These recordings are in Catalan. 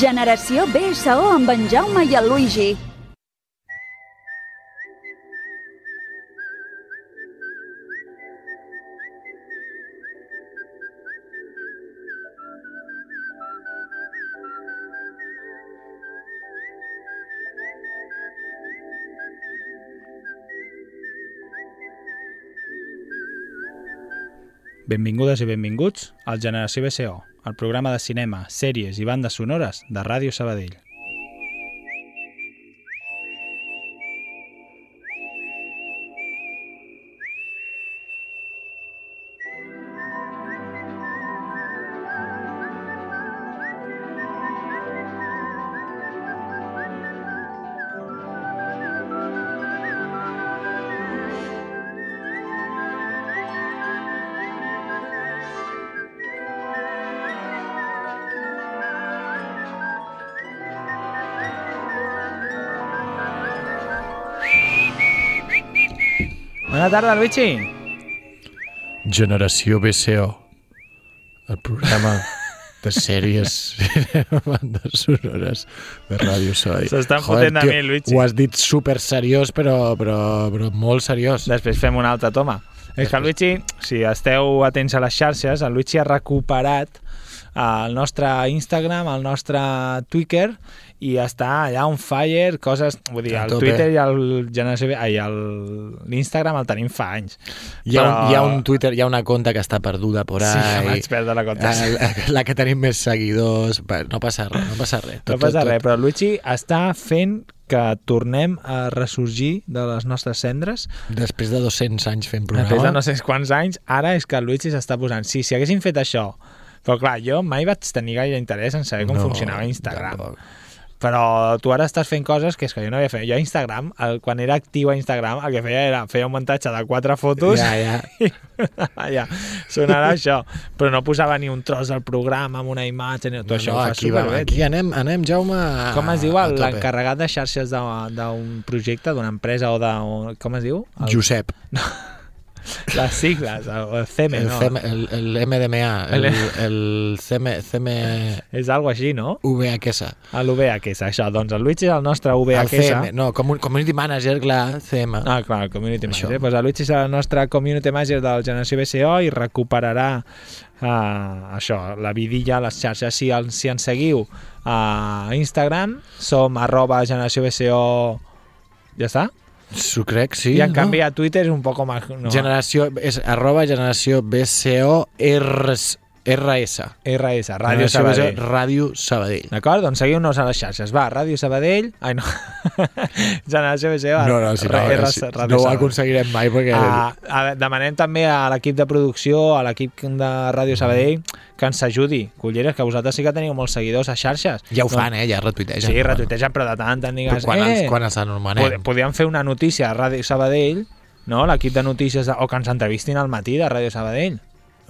Generació BSO amb en Jaume i el Luigi. Benvingudes i benvinguts al Generació BCO, el programa de cinema, sèries i bandes sonores de Ràdio Sabadell. Bona tarda, Luigi! Generació BCO, el programa de sèries bandes sonores de Ràdio Sabadell. S'estan fotent de mi, Luigi. Ho has dit super seriós, però, però, però molt seriós. Després fem una altra toma. És que el Luigi, si esteu atents a les xarxes, el Luigi ha recuperat el nostre Instagram, el nostre Twitter, i està allà on fire, coses... Vull dir, el. Twitter i el Generació... Ai, el- l'Instagram el tenim fa anys. Hi ha, un, Però- hi ha un Twitter, hi ha una conta que està perduda por Sí, ahí. vaig perdre la compte. La, la que tenim més seguidors. No passa res, no passa res. No passa res, però el Luigi està fent que tornem a ressorgir de les nostres cendres Després de 200 anys fent programa... Després de no sé quants anys, ara és que el Luigi s'està posant. Sí, si haguessin fet això, però clar, jo mai vaig tenir gaire interès en saber com No, funcionava Instagram. tampoc. Però tu ara estàs fent coses que és que jo no havia fet. Jo a Instagram, el, quan era actiu a Instagram, el que feia era feia un muntatge de quatre fotos Ja, ja. i ja, sonarà això. Però no posava ni un tros del programa amb una imatge, ni tot No, això no, aquí, va, aquí anem, anem, Jaume, a, Com es diu l'encarregat de xarxes d'un projecte, d'una empresa o de... Com es diu? El, Josep. Les sigles, el, el CM, El, no? CM, el, el MDMA, el, El- el CM, CM És algo així, no? VHS. A l'UVHS, això. Doncs el Luigi és el nostre El UVHS. CM, no, Commu- Community Manager, clar, CM. Ah, clar, el Community Això. Manager. Pues el Luigi és el nostre Community Manager del Generació BCO i recuperarà uh, això, la vidilla les xarxes. Si, el, si ens seguiu a Instagram, som arroba Generació BCO... Ja està? S'ho crec, sí. I en no? canvi a Twitter és un poc més... No, Generació, és arroba generació BCO RS, RS. RS, Ràdio Generació Sabadell. Ràdio Sabadell. D'acord? Doncs seguiu-nos a les xarxes. Va, Ràdio Sabadell... Ai, no. Generació BCO. No, no, si no, R- si, Ràdio no ho aconseguirem mai perquè... A, a, demanem també a l'equip de producció, a l'equip de Ràdio Sabadell, que ens ajudi. Culleres, que vosaltres sí que teniu molts seguidors a xarxes. ja ho fan, eh? Ja retuitegen. Sí, retuitegen, però de tant en tant digues... quan, eh, quan els anomenem? pod- podíem fer una notícia a Ràdio Sabadell, no? l'equip de notícies, de, o que ens entrevistin al matí de Ràdio Sabadell.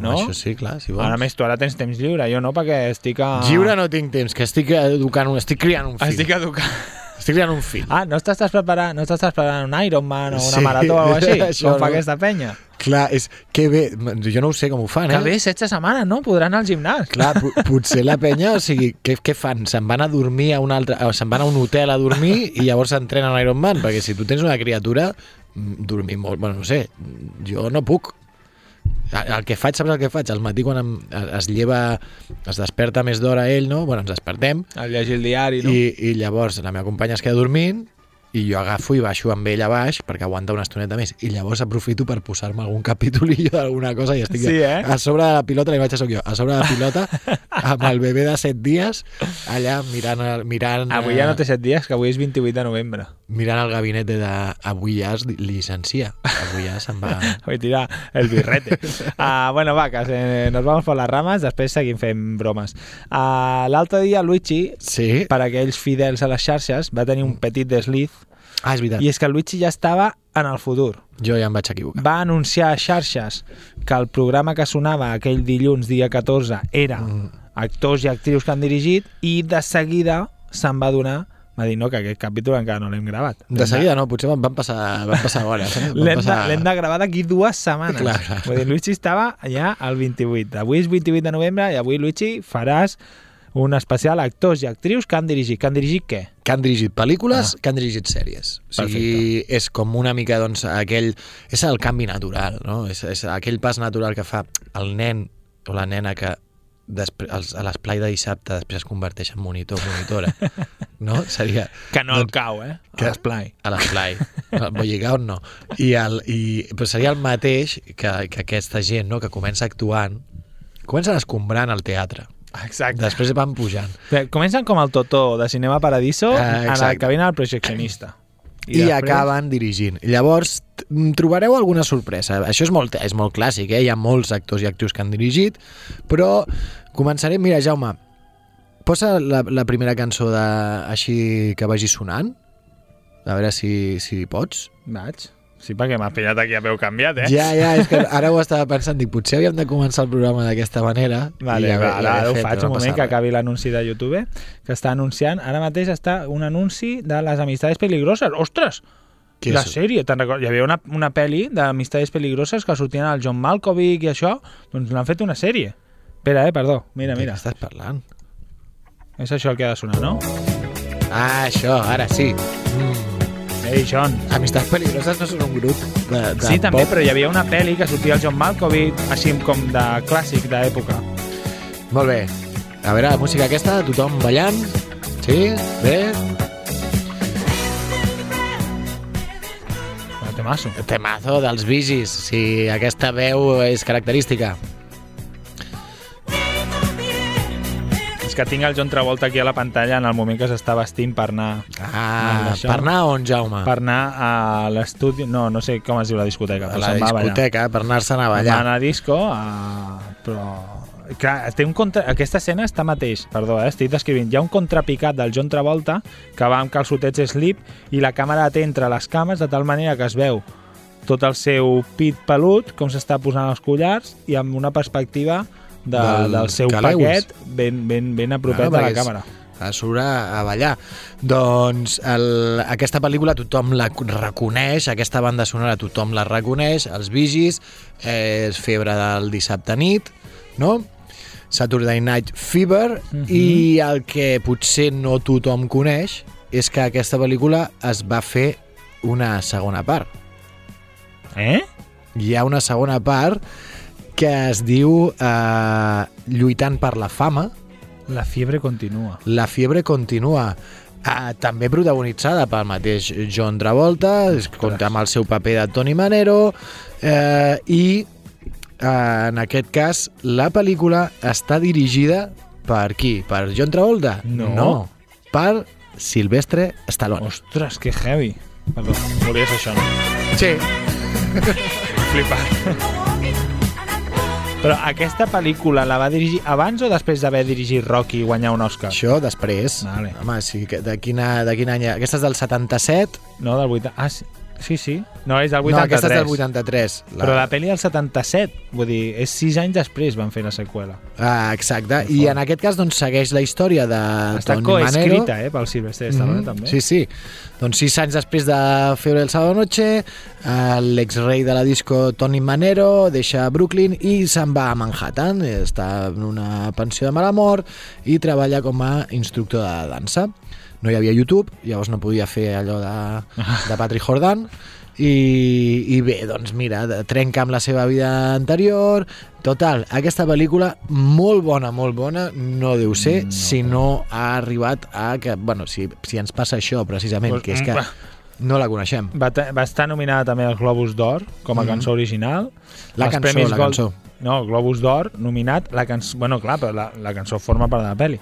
No? Home, Això sí, clar, si vols. Ara més, tu ara tens temps lliure, jo no, perquè estic a... Lliure no tinc temps, que estic educant, un, estic criant un fill. Estic educant. estic criant un fill. Ah, no t'estàs preparant, no t'estàs preparant un Ironman o una Sí, marató o alguna cosa així? Com fa no. aquesta penya? Clar, és que bé, jo no ho sé com ho fan, Que eh? bé, 16 setmanes, no? Podran anar al gimnàs. Clar, po- potser la penya, o sigui, què, què fan? Se'n van a dormir a un altre... Se'n van a un hotel a dormir i llavors s'entrenen a Ironman? Perquè si tu tens una criatura, dormir molt... Bueno, no sé, jo no puc. El que faig, saps el que faig? Al matí quan em, es lleva, es desperta més d'hora ell, no? Bueno, ens despertem, El llegir el diari, no? i, i llavors la meva companya es queda dormint i jo agafo i baixo amb ell a baix perquè aguanta una estoneta més i llavors aprofito per posar-me algun capítolillo d'alguna cosa i estic Sí, eh? a sobre de la pilota, la imatge sóc jo, a sobre de la pilota amb el bebè de 7 dies allà mirant, mirant, Avui ja no eh, té 7 dies, que avui és 28 de novembre. mirant el gabinet de, de avui ja es llicencia avui ja se'n va Hoy tira el birrete. uh, bueno, va, que se, nos vamos por las ramas, després seguim fent bromes. Uh, L'altre dia Luigi, sí, per aquells fidels a les xarxes, va tenir un petit desliz, ah, és veritat, i és que el Luigi ja estava en el futur. jo ja em vaig equivocar Va anunciar a xarxes que el programa que sonava aquell dilluns, dia 14, era actors i actrius que han dirigit, i de seguida se'n va donar va dir, no, que aquest capítol encara no l'hem gravat. de seguida no, potser van, passar, van passar hores eh? L'hem de, passar... l'hem de gravar d'aquí dues setmanes. Clar, clar. Vull dir, Luigi estava ja al 28. Avui és 28 de novembre i avui, Luigi, faràs un especial a actors i actrius que han dirigit. Que han dirigit què? que han dirigit pel·lícules, Ah. que han dirigit sèries. O sigui, és com una mica, doncs, aquell... És el canvi natural, no? És, és aquell pas natural que fa el nen o la nena que després, a l'esplai de dissabte després es converteix en monitor o monitora. No? Seria... Que no el Doncs- cau, eh? Que- A l'esplai. a l'esplai. El Bolligaut no. I, el, i, però seria el mateix que, que aquesta gent no? que comença actuant, comencen escombrant el teatre. Exacte. Després van pujant. Bé, Comencen com el Totó de Cinema Paradiso Ah, en el exacte. que viene el projeccionista. i, I acaben dirigint. Llavors, mm, trobareu alguna sorpresa. Això és molt, és molt clàssic, eh? hi ha molts actors i actrius que han dirigit, però començarem, mira, Jaume, posa la, la primera cançó de, així que vagi sonant, a veure si, si pots. Vaig. Sí, perquè m'has pillat aquí a peu canviat, eh? Ja, ja, és que ara ho estava pensant, dic, potser havíem de començar el programa d'aquesta manera. Vale, i ja, va, ja ara, ho fet, faig no un moment que acabi l'anunci de YouTube que està anunciant, ara mateix està un anunci de les amistades peligroses. Ostres! Què la és? sèrie, te'n recordes? Hi havia una, una pel·li d'amistades peligroses que sortien el John Malkovich i això, doncs l'han fet una sèrie. Espera, eh, perdó. Mira, mira. què estàs parlant? És això el que ha de sonar, no? Ah, això, ara sí. Mm. Ei, John. Amistats peligroses no són un grup de, de Sí, també, pop. però hi havia una pel·li que sortia el John Malkovich, així com de clàssic d'època. Molt bé. A veure, la música aquesta, tothom ballant. Sí? Bé? Temasso. Temazo dels vigis, si aquesta veu és característica. Que tinc el John Travolta aquí a la pantalla en el moment que s'està vestint per anar Ah, per anar on, Jaume? per anar a l'estudi... No, no sé com es diu la discoteca. a la discoteca, per anar-se'n a ballar. anar a disco, a... però... Clar, té un contra... aquesta escena està mateix, perdó, eh? estic descrivint. Hi ha un contrapicat del John Travolta que va amb calçotets slip i la càmera té entre les cames de tal manera que es veu tot el seu pit pelut, com s'està posant els collars i amb una perspectiva de, Del del, seu Caleuis. paquet ben, ben, ben a propet Ah, de la càmera. a surt a, a ballar. Doncs el, aquesta pel·lícula tothom la reconeix, aquesta banda sonora tothom la reconeix, els vigis, eh, és febre del dissabte nit, no? Saturday Night Fever, Mhm. i el que potser no tothom coneix és que aquesta pel·lícula es va fer una segona part. Eh? Hi ha una segona part que es diu eh, Lluitant per la fama, La fiebre continua. La fiebre continua. Uh, també protagonitzada pel mateix John Travolta, es compta amb el seu paper de Tony Manero, eh, i eh, en aquest cas la pel·lícula està dirigida per qui? Per John Travolta? No. no per Silvestre Stallone. Ostres, que heavy. Perdó, volia fer això, no? Sí. Flipat. Però aquesta pel·lícula la va dirigir abans o després d'haver dirigit Rocky i guanyar un Oscar? Això després. Vale. Home, sí, de, quina, de quin any? Aquesta és del 77? No, del 80... Ah, sí, sí, sí. No, és del 83. No, aquesta és del 83. La... Però la pel·li del 77, vull dir, és sis anys després van fer la seqüela. Ah, exacte. I en aquest cas doncs, segueix la història de Està Tony Manero. coescrita, eh, pel Silvestre Stallone, Mhm, també. Sí, sí. Doncs sis anys després de Febre el Sábado Noche, eh, l'exrei de la disco Tony Manero deixa Brooklyn i se'n va a Manhattan. Està en una pensió de mala mort i treballa com a instructor de dansa. No hi havia YouTube, llavors no podia fer allò de, de Patrick Jordan. I, I bé, doncs mira, trenca amb la seva vida anterior. Total, aquesta pel·lícula, molt bona, molt bona, no deu ser no. si no ha arribat a que, bueno, si, si ens passa això precisament, Pues, que és que mm, No la coneixem. va, va estar nominada també als Globus d'Or com a Mhm. cançó original. La Els cançó, la Gold- cançó. No, Globus d'Or, nominat, la cançó... Bueno, clar, però la, la cançó forma part de la pel·li.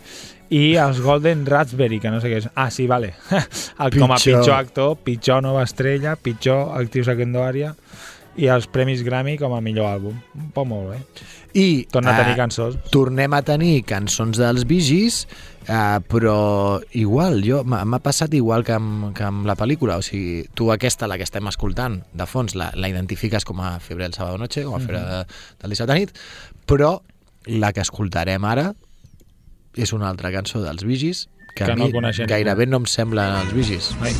I els Golden Raspberry, que no sé què és. Ah, sí, vale. El, com a Pitjor. actor, pitjor nova estrella, pitjor actriu secundària i els Premis Grammy com a millor àlbum. Poc molt bé. I Torna a tenir eh, cançons. tornem a tenir cançons dels Bee Gees, eh, però igual, jo m'ha passat igual que amb, que amb la pel·lícula, o sigui, tu aquesta, la que estem escoltant, de fons, la, la identifiques com a Febre del Sábado Noche, com a Febre de, del dissabte nit, però la que escoltarem ara és una altra cançó dels Gees, que, Que a no mi coneixem gairebé no em semblen els Gees. Ai,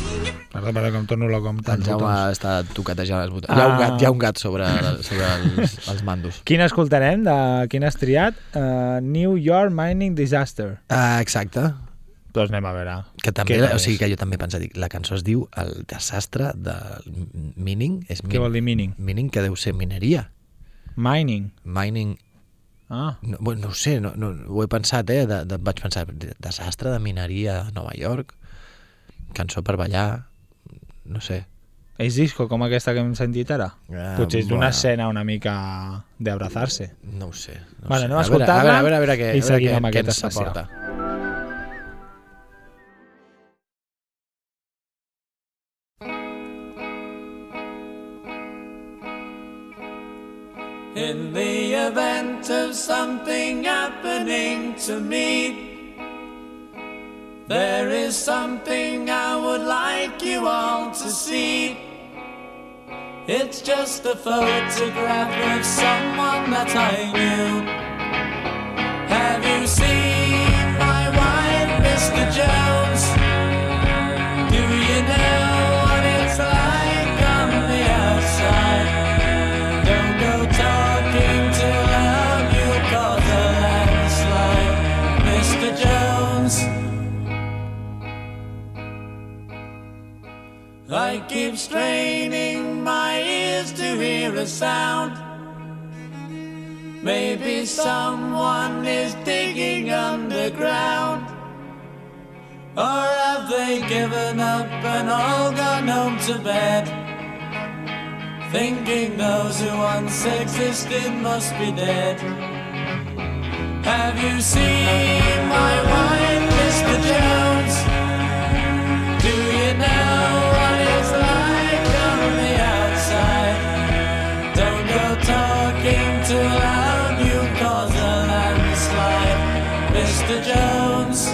perdó, perdó, que em torno loco amb El Jaume botons. està toquetejant els botons. Hi ha un Ah. gat, hi ha un gat sobre, sobre els, els mandos. Quina escoltarem? De quin has triat? Uh, New York Mining Disaster. Uh, exacte. Doncs anem a veure. Que també, Què o sigui que jo també he pensat, la cançó es diu El desastre del mining. És Què vol dir mining? Mining que deu ser mineria. Mining. Mining, Ah, no, bueno, no ho sé, no, no, ho he pensat, eh? De, de, vaig pensar, desastre de mineria a Nova York, cançó per ballar, no sé. és disco com aquesta que hem sentit ara? Ah, Potser és d'una bueno. escena una mica d'abrazar-se. No ho sé. No Vale, sé. anem a a, escoltar-la veure, a veure, a veure, què, i a veure seguim què, amb què aquest ens especial. In the event of something happening to me, there is something I would like you all to see. It's just a photograph of someone that I knew. Have you seen keep straining my ears to hear a sound. Maybe someone is digging underground. Or have they given up and all gone home to bed? Thinking those who once existed must be dead. Have you seen my wife, Mr. Jones? Mr. Jones.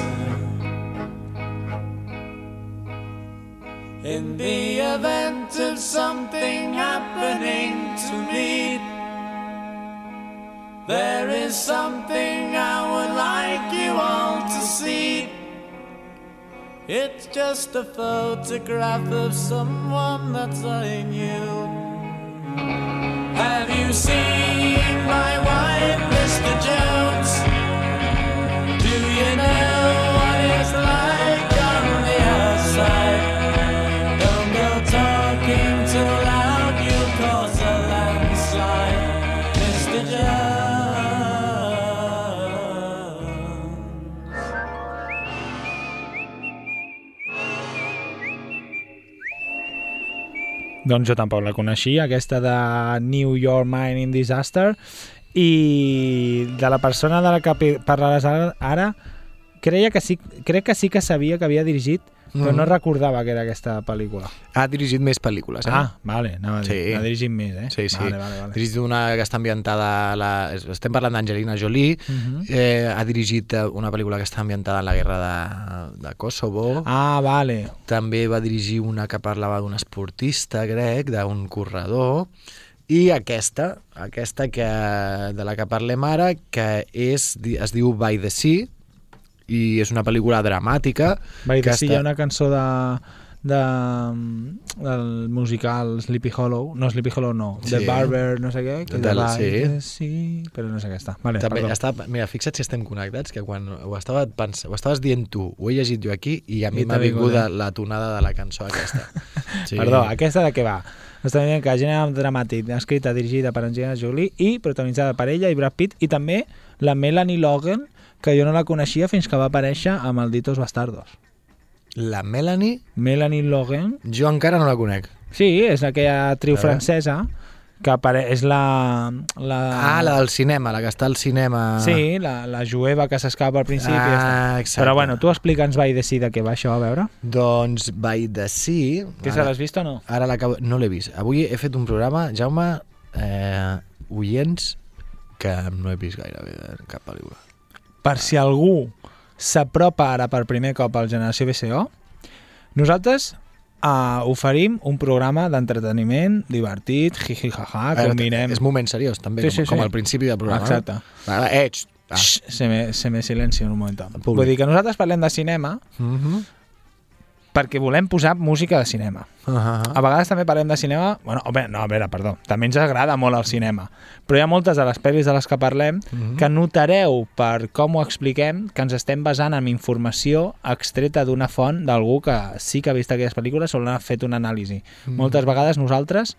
In the event of something happening to me, there is something I would like you all to see. It's just a photograph of someone that I knew. Have you seen my wife, Doncs jo tampoc la coneixia, aquesta de New York Mining Disaster, i de la persona de la que parlaràs ara, ara creia que sí, crec que sí que sabia que havia dirigit, però Mhm. no recordava que era aquesta pel·lícula. Ha dirigit més pel·lícules, eh? Ah, vale, dir, Sí. n'ha dirigit més, eh? Sí, sí. Vale, vale, Ha vale. dirigit una que està ambientada... A la... Estem parlant d'Angelina Jolie. Mhm. eh, ha dirigit eh, una pel·lícula que està ambientada en la guerra de, de Kosovo. Ah, vale. També va dirigir una que parlava d'un esportista grec, d'un corredor. I aquesta, aquesta que, de la que parlem ara, que és, es diu By the Sea, i és una pel·lícula dramàtica. Vai que de sí, hi està- ha una cançó de, de, del musical Sleepy Hollow, no Sleepy Hollow no, Sí. The Barber, no sé què, que Del- Vai sí. sí, però no sé què està. Vale, També perdó. està, mira, fixa't si estem connectats, que quan ho, estava pens, ho estaves dient tu, ho he llegit jo aquí, i a mi m'ha vingut, eh? la tonada de la cançó aquesta. Sí. Perdó, aquesta de què va? Està dient que gènere dramàtic, escrita, dirigida per Angelina Jolie i protagonitzada per ella i Brad Pitt i també la Melanie Logan, que jo no la coneixia fins que va aparèixer a Malditos Bastardos. La Melanie, Melanie Logan. jo encara no la conec. Sí, és aquella actriu francesa que apare és la... la... Ah, la del cinema, la que està al cinema. Sí, la, la jueva que s'escapa al principi. Ah, exacte. Però bueno, tu explica'ns By the Sea de què va això, a veure. Doncs By the Sea... Que se l'has vist o no? Ara l'acabo... No l'he vist. Avui he fet un programa, Jaume, eh, oients, que no he vist gairebé de cap pel·lícula. Per si algú s'apropa ara per primer cop al Generació BCO, nosaltres uh, oferim un programa d'entreteniment divertit, jiji, jaja, que mirem... És moment seriós, també, Sí, sí, sí, com, com sí. al principi del programa. Exacte. Va, eh, va. Xx, se me, se me silencio un moment. Vull dir que nosaltres parlem de cinema Mm -hmm. Perquè volem posar música de cinema. uh -huh. A vegades també parlem de cinema... Bueno, veure, no, a veure, perdó. També ens agrada molt el cinema. Però hi ha moltes de les pel·lis de les que parlem Mhm. que notareu per com ho expliquem que ens estem basant en informació extreta d'una font d'algú que sí que ha vist aquelles pel·lícules o n'ha fet una anàlisi. Mhm. Moltes vegades nosaltres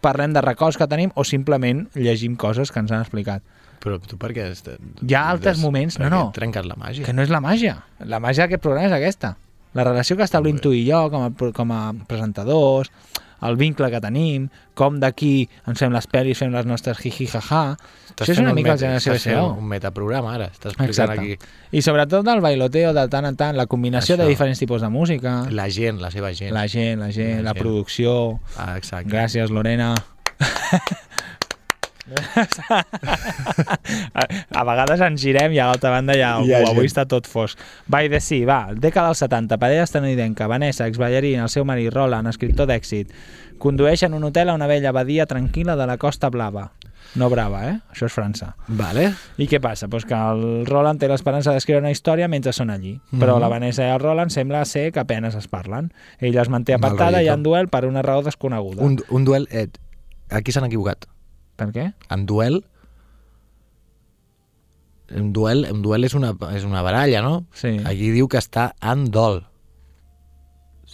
parlem de records que tenim o simplement llegim coses que ens han explicat. Però tu per què... est- Hi ha altres moments- no, no. Trenques la màgia. Que no és la màgia. La màgia d'aquest programa és aquesta. La relació que establim tu i jo com a, com a presentadors, el vincle que tenim, com d'aquí ens fem les pel·lis, fem les nostres jaja. Estàs Això és una un mica el Generació BCO. Un metaprograma, ara. Estàs explicant Exacte. aquí I sobretot el bailoteo de tant en tant, la combinació Això. de diferents tipus de música, la gent, la seva gent. la gent, la gent, La la gent. producció... Ah, exacte. Gràcies, Lorena. a, vegades ens girem i a l'altra banda ha algú, ha avui està tot fosc. By the Sea, va, dècada dels 70, parella estadounidenca, Vanessa, exballarina, el seu marit Roland, escriptor d'èxit, condueixen un hotel a una vella abadia tranquil·la de la Costa Blava. No brava, eh? Això és França. Vale. I què passa? Pues que el Roland té l'esperança d'escriure una història mentre són allí. Però Mhm. la Vanessa i el Roland sembla ser que apenes es parlen. Ella es manté apartada i en duel per una raó desconeguda. Un, un duel... Eh, aquí s'han equivocat. Per què? En duel... Un duel, un duel és, una, és una baralla, no? Sí. Aquí diu que està en dol.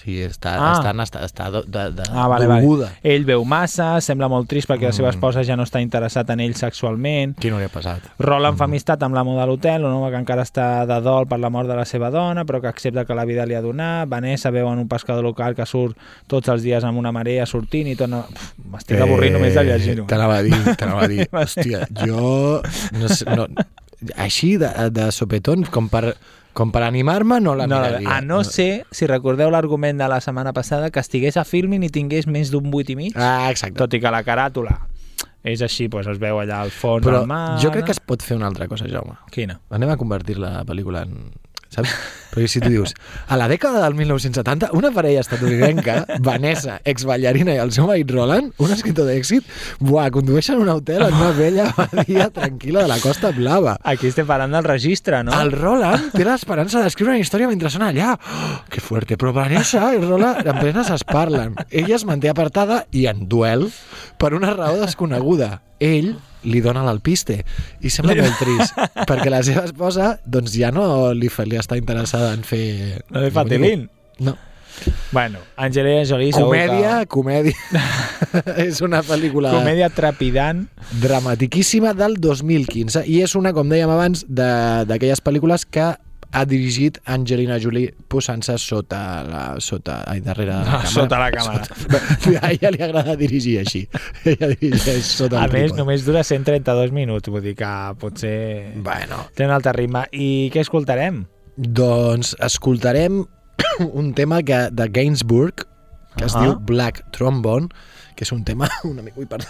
Sigui, està, Ah. està, està, està de, de, de, Ah, vale, vale. Ell veu massa, sembla molt trist perquè la seva Mm. esposa ja no està interessat en ell sexualment. Qui no li ha passat? Roland fa amistat amb l'amo de l'hotel, un home que encara està de dol per la mort de la seva dona, però que accepta que la vida li ha donat. Vanessa veu en un pescador local que surt tots els dies amb una marea sortint i torna... Pff, M'estic avorrint només de llegir-ho. Eh, T'anava a dir, t'anava a dir. Hòstia, jo... No sé, no, així, de, de sopetons, com per, com per animar-me, no la No, miraria. a no ser, si recordeu l'argument de la setmana passada, que estigués a Filmin i tingués més d'un 8 i mig, Ah, exacte. tot i que la caràtula és així, doncs es veu allà al fons Però del mar... jo crec que es pot fer una altra cosa, Jaume. Quina? Anem a convertir la pel·lícula en... Saps? Perquè si tu dius, a la dècada del 1970, una parella estatunidenca, Vanessa, exballarina i el seu marit Roland, un escriptor d'èxit, buah, condueixen un hotel en una vella abadia tranquil·la de la Costa Blava. Aquí estem parlant del registre, no? El Roland té l'esperança d'escriure una història mentre són allà. Oh, que fuerte. Però Vanessa i Roland en plenes es parlen. Ella es manté apartada i en duel per una raó desconeguda. Ell li dona l'alpiste i sembla molt trist perquè la seva esposa doncs ja no li, fa, li està interessada en fer... No li fa tilín. No. Bueno, Angelina Jolie Comèdia, comèdia. és una pel·lícula que... Comèdia trepidant. dramatiquíssima del 2015 i és una, com dèiem abans, de- d'aquelles pel·lícules que ha dirigit Angelina Jolie posant-se sota la, sota, ai, darrere de la Ah, càmera. sota la càmera. Sota, a ella li agrada dirigir així. Ella dirigeix sota A el més, només dura 132 minuts, vull dir que potser Bueno, té un altre ritme. I què escoltarem? doncs escoltarem un tema que, de Gainsbourg que es Ah. diu Black Trombone, que és un tema una mica, ui, perdó,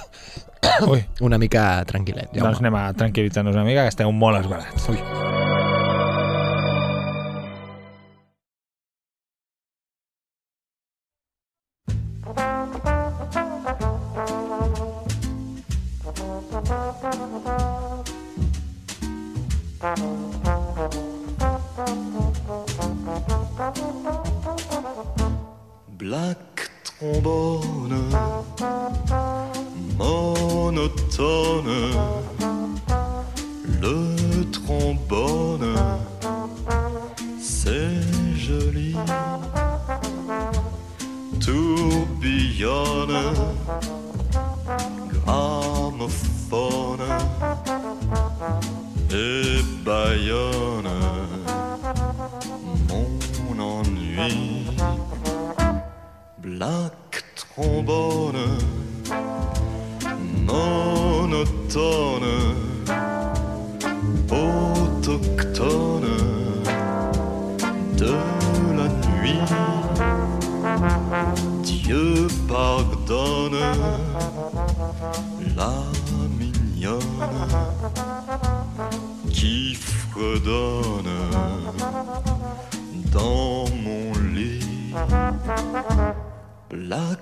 Ui, una mica tranquil·let. Jaume. doncs anem a tranquil·litzar-nos una mica, que esteu molt esbarats. Ui. Black trombone, monotone, le trombone, c'est joli, tourbillonne, dans mon lit. Black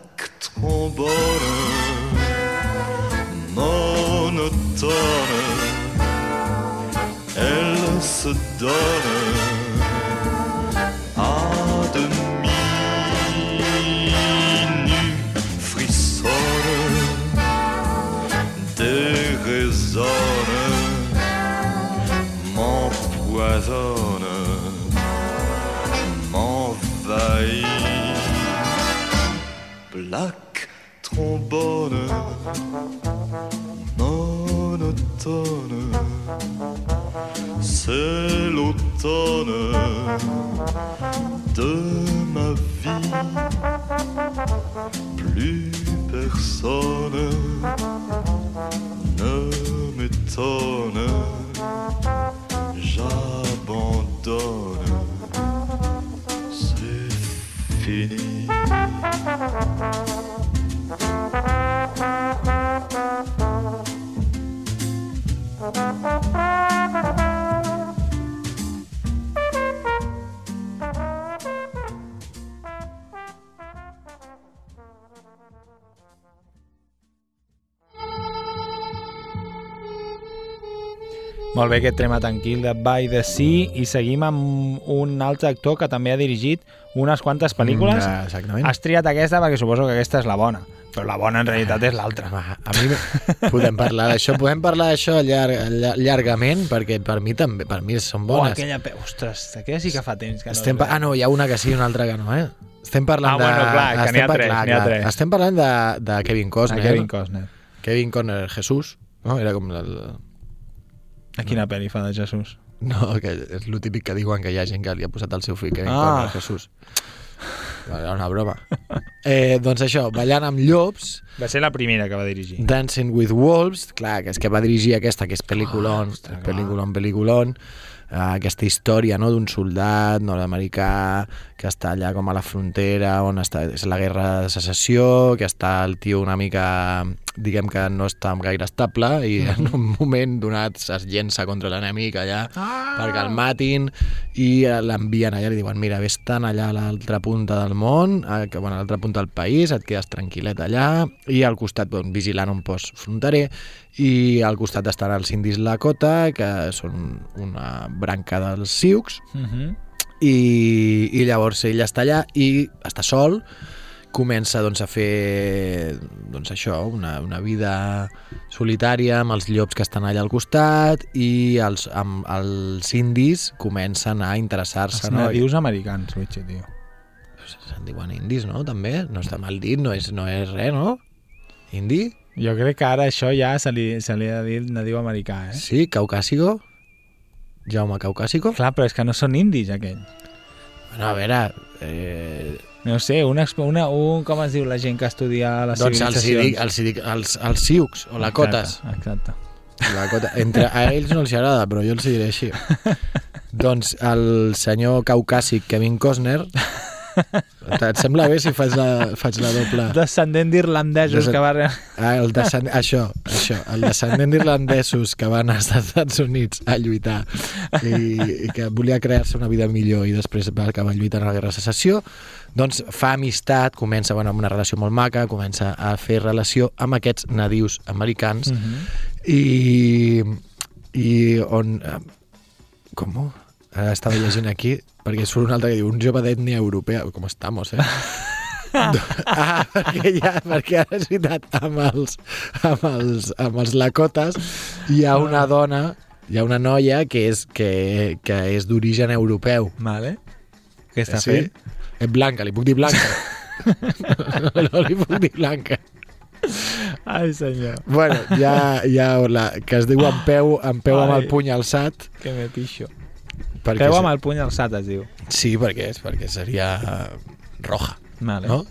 personne ne m'étonne. J'abandonne. C'est fini Molt bé, aquest tema tranquil de By the Sea i seguim amb un altre actor que també ha dirigit unes quantes pel·lícules. Mm, exactament. Has triat aquesta perquè suposo que aquesta és la bona, però la bona en realitat és l'altra. A mi podem parlar d'això, podem parlar d'això llarg, llar- llargament, perquè per mi també, per mi són Oh, bones. aquella... pe- Ostres, aquella sí que fa temps que no... Estem. Ah, no, hi ha una que sí i una altra que no, eh? Estem parlant Ah, bueno, de... clar, que n'hi ha tres, clar, ha tres. Estem parlant de, de Kevin Costner. Kevin Costner. Kevin Costner, Jesús, no? Era com el... A quina pel·li fa de Jesús? No, que és el típic que diuen que hi ha gent que li ha posat el seu fill Kevin Ah. Costner, Jesús. Era una broma. Eh, doncs això, ballant amb llops, Va ser la primera que va dirigir. Dancing with Wolves, clar, que és que va dirigir aquesta, que és pel·lículon, Ah, ostres, pel·lículon, pel·lículon, eh, aquesta història no, d'un soldat nord-americà que està allà com a la frontera on està, és la guerra de secessió, que està el tio una mica, diguem que no està gaire estable i en un moment donat es llença contra l'enemic allà Ah! perquè el matin i eh, l'envien allà i li diuen mira, vés tan allà a l'altra punta del món, eh, que, bueno, a l'altra punta del país, et quedes tranquil·let allà i al costat bueno, vigilant un post fronterer i al costat estan els indis Lakota que són una branca dels Sioux Uh -huh. i, i llavors ell està allà i està sol comença doncs, a fer doncs, això, una, una vida solitària amb els llops que estan allà al costat i els, amb els indis comencen a interessar-se Els no? nadius americans, Luigi, tio. se'n diuen indis, no? També, no està mal dit, no és, no és res, no? Indi? Jo crec que ara això ja se li, se li ha de dir nadiu americà, eh? Sí, caucàsico? Jaume Caucàsico? Clar, però és que no són indis, aquell. Bueno, a veure... Eh, No sé, un, exp- una, un, com es diu la gent que estudia les doncs els, civilitzacions? dic, els, hi dic, els, els Sioux o Lakotas. Exacte, exacte. Lakota. Entre, a ells no els agrada, però jo els diré així. doncs el senyor caucàsic Kevin Costner... Et sembla bé si faig la, faig la doble... Descendent d'irlandesos Descend- que va... re- Ah, el descend... Això, això, el descendent d'irlandesos que van als Estats Units a lluitar i, i que volia crear-se una vida millor i després va acabar lluitant a la Guerra de Secessió, doncs fa amistat, comença bueno, amb una relació molt maca, comença a fer relació amb aquests nadius americans Mhm. i, i on... eh, Com? Ara estava llegint aquí, perquè surt un altre que diu un jove d'ètnia europea. Com estamos, eh? ah, perquè, ja, perquè ara és veritat, amb els, amb els, amb els lakotes hi ha una dona, hi ha una noia que és, que, que és d'origen europeu. Vale. Què està sí? fent? És blanca, li puc dir blanca? no, no li puc dir blanca. Ai, senyor. Bueno, ja, ja la, que es diu en peu, en peu amb Ai. el puny alçat. Que me pixo. Perquè és- amb el puny alçat, es diu. Sí, perquè és perquè seria eh, roja, Vale. no?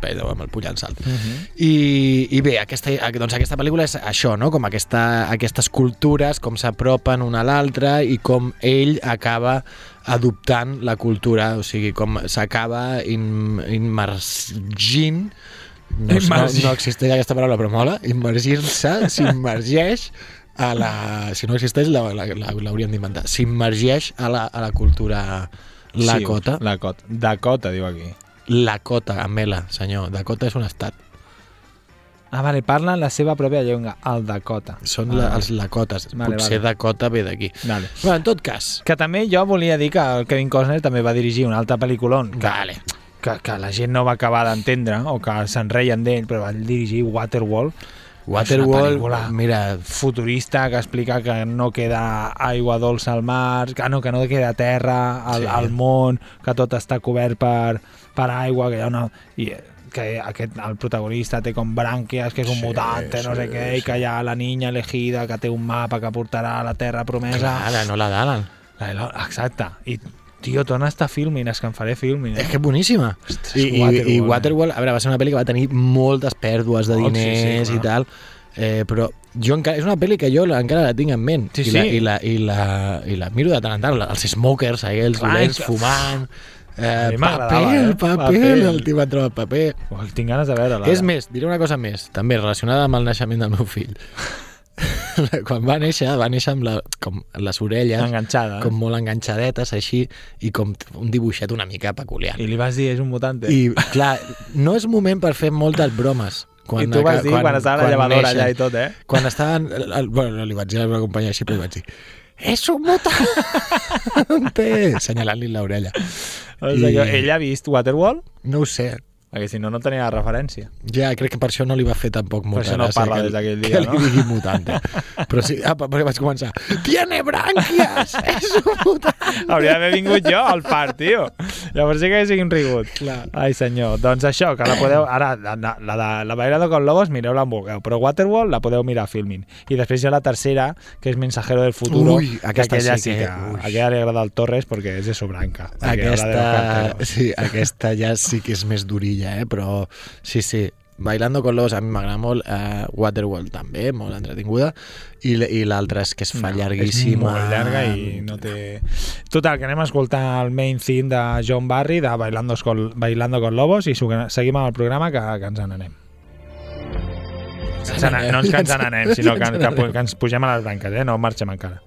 pedo amb el puny al salt. Mhm. I, I bé, aquesta, doncs aquesta pel·lícula és això, no? com aquesta, aquestes cultures, com s'apropen una a l'altra i com ell acaba adoptant la cultura, o sigui, com s'acaba in, immergint no, no, no existeix aquesta paraula, però mola, immergir-se, s'immergeix a la... Si no existeix, la- la- la- l'hauríem d'inventar. S'immergeix a la, a la cultura Lakota. Sí, Lakota. Dakota, diu aquí. Lakota, amb L, senyor. Dakota és un estat. Ah, vale, parlen la seva pròpia llengua, el Dakota. Són Ah, la, els Lakotes. Vale, Potser vale. Dakota ve d'aquí. Vale. Bueno, en tot cas, Que també jo volia dir que el Kevin Costner també va dirigir un altre pel·lículon que, Vale. que, que la gent no va acabar d'entendre o que se'n reien d'ell, però va dirigir Waterworld, Waterworld, mira, futurista que explica que no queda aigua dolça al mar, que no, que no queda terra al, Sí. sí. al món, que tot està cobert per, per aigua, que hi ha una... I, que aquest, el protagonista té com brànquies, que és un Sí, mutante, no sí, sé què, i que hi ha la niña elegida que té un mapa que portarà a la terra promesa. clar, la Nola la, exacte. I, tio, torna a estar filming, és que em faré filming. És Eh? que és boníssima. Ostres, I, i, Waterworld, I eh? Waterworld, a veure, va ser una pel·li que va tenir moltes pèrdues de Oh, sí, sí, diners clar. i tal, eh, però jo encara, és una pel·li que jo la- encara la tinc en ment Sí, i, la, sí. i, la, i, la, i la miro de tant en tant, els smokers, aquells Clar, dolents és fumant eh, paper, eh? el paper, Paper. el tio va trobar paper Ui, tinc ganes de veure-la. és més, diré una cosa més, també relacionada amb el naixement del meu fill. Quan va néixer, va néixer amb la, com les orelles Enganxada. com molt enganxadetes, així, i com un dibuixet una mica peculiar. I li vas dir, és un mutante. I, clar, no és moment per fer moltes bromes. I tu vas dir quan, estava la llevadora allà i tot, eh? Quan estaven... El, bueno, no li vaig dir a la meva companya així, però li vaig dir és un mutante! Senyalant-li l'orella. O sigui, I- que ell ha vist Waterworld? No ho sé. Perquè si no, no tenia la referència. Ja, crec que per això no li va fer tampoc molta això no parla que, des d'aquell dia, que no? li digui mutante. Però sí, apa, perquè vaig començar Tiene brànquies! És un mutante! Hauria d'haver vingut jo al part, tio. Llavors sí que haguéssim rigut. Clar. Ai, senyor. Doncs això, que la podeu... Ara, la, la, la, de la Bailando con Lobos, mireu-la on vulgueu. Però Waterworld la podeu mirar a Filmin. I després hi ha la tercera, que és Mensajero del Futuro. Ui, aquesta aquella sí que- ui. Aquella li agrada al Torres perquè és de Sobranca. de Aquesta, sí, aquesta ja sí que és més durilla, eh? però sí, sí. Bailando con Lobos a mi m'agrada molt, uh, Waterworld també, molt entretinguda, i, i l'altra és que es fa No, llarguíssima. És molt llarga i no té... Total, que anem a escoltar el main theme de John Barry de Bailando con, Bailando con Lobos i seguim amb el programa que, que ens n'anem. N'anem, no ens que ens n'anem, sinó que, que, que ens pugem a les branques, eh? no marxem encara.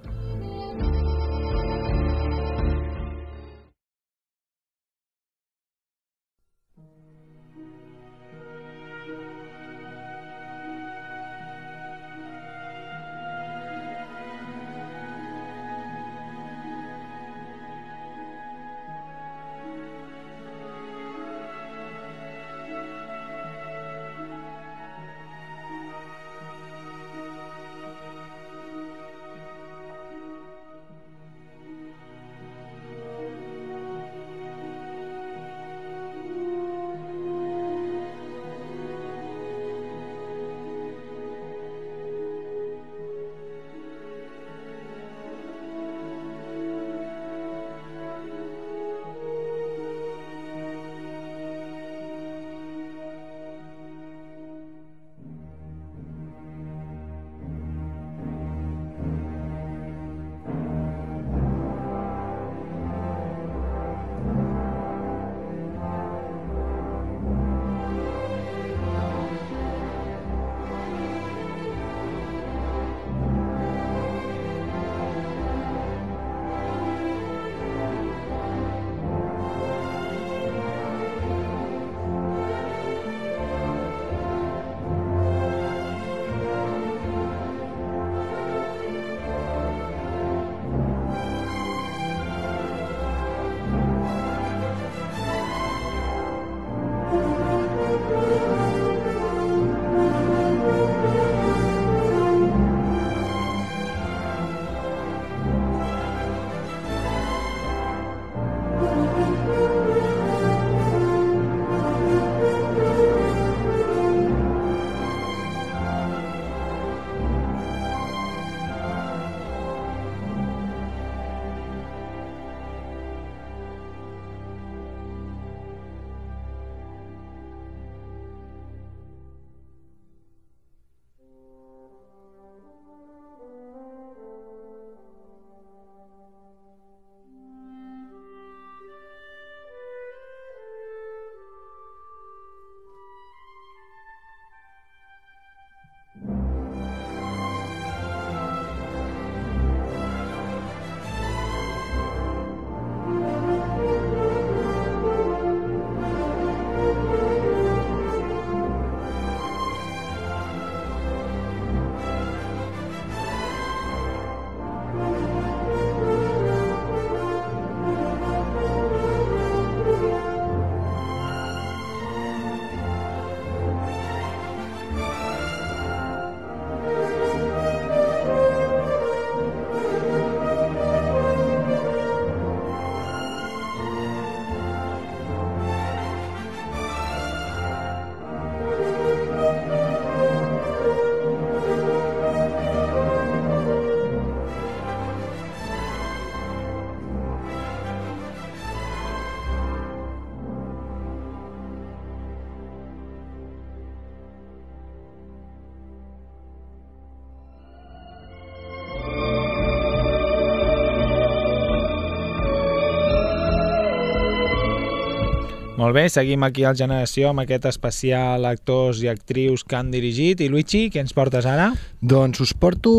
Molt bé, seguim aquí al Generació amb aquest especial actors i actrius que han dirigit. I Luigi, què ens portes ara? Doncs us porto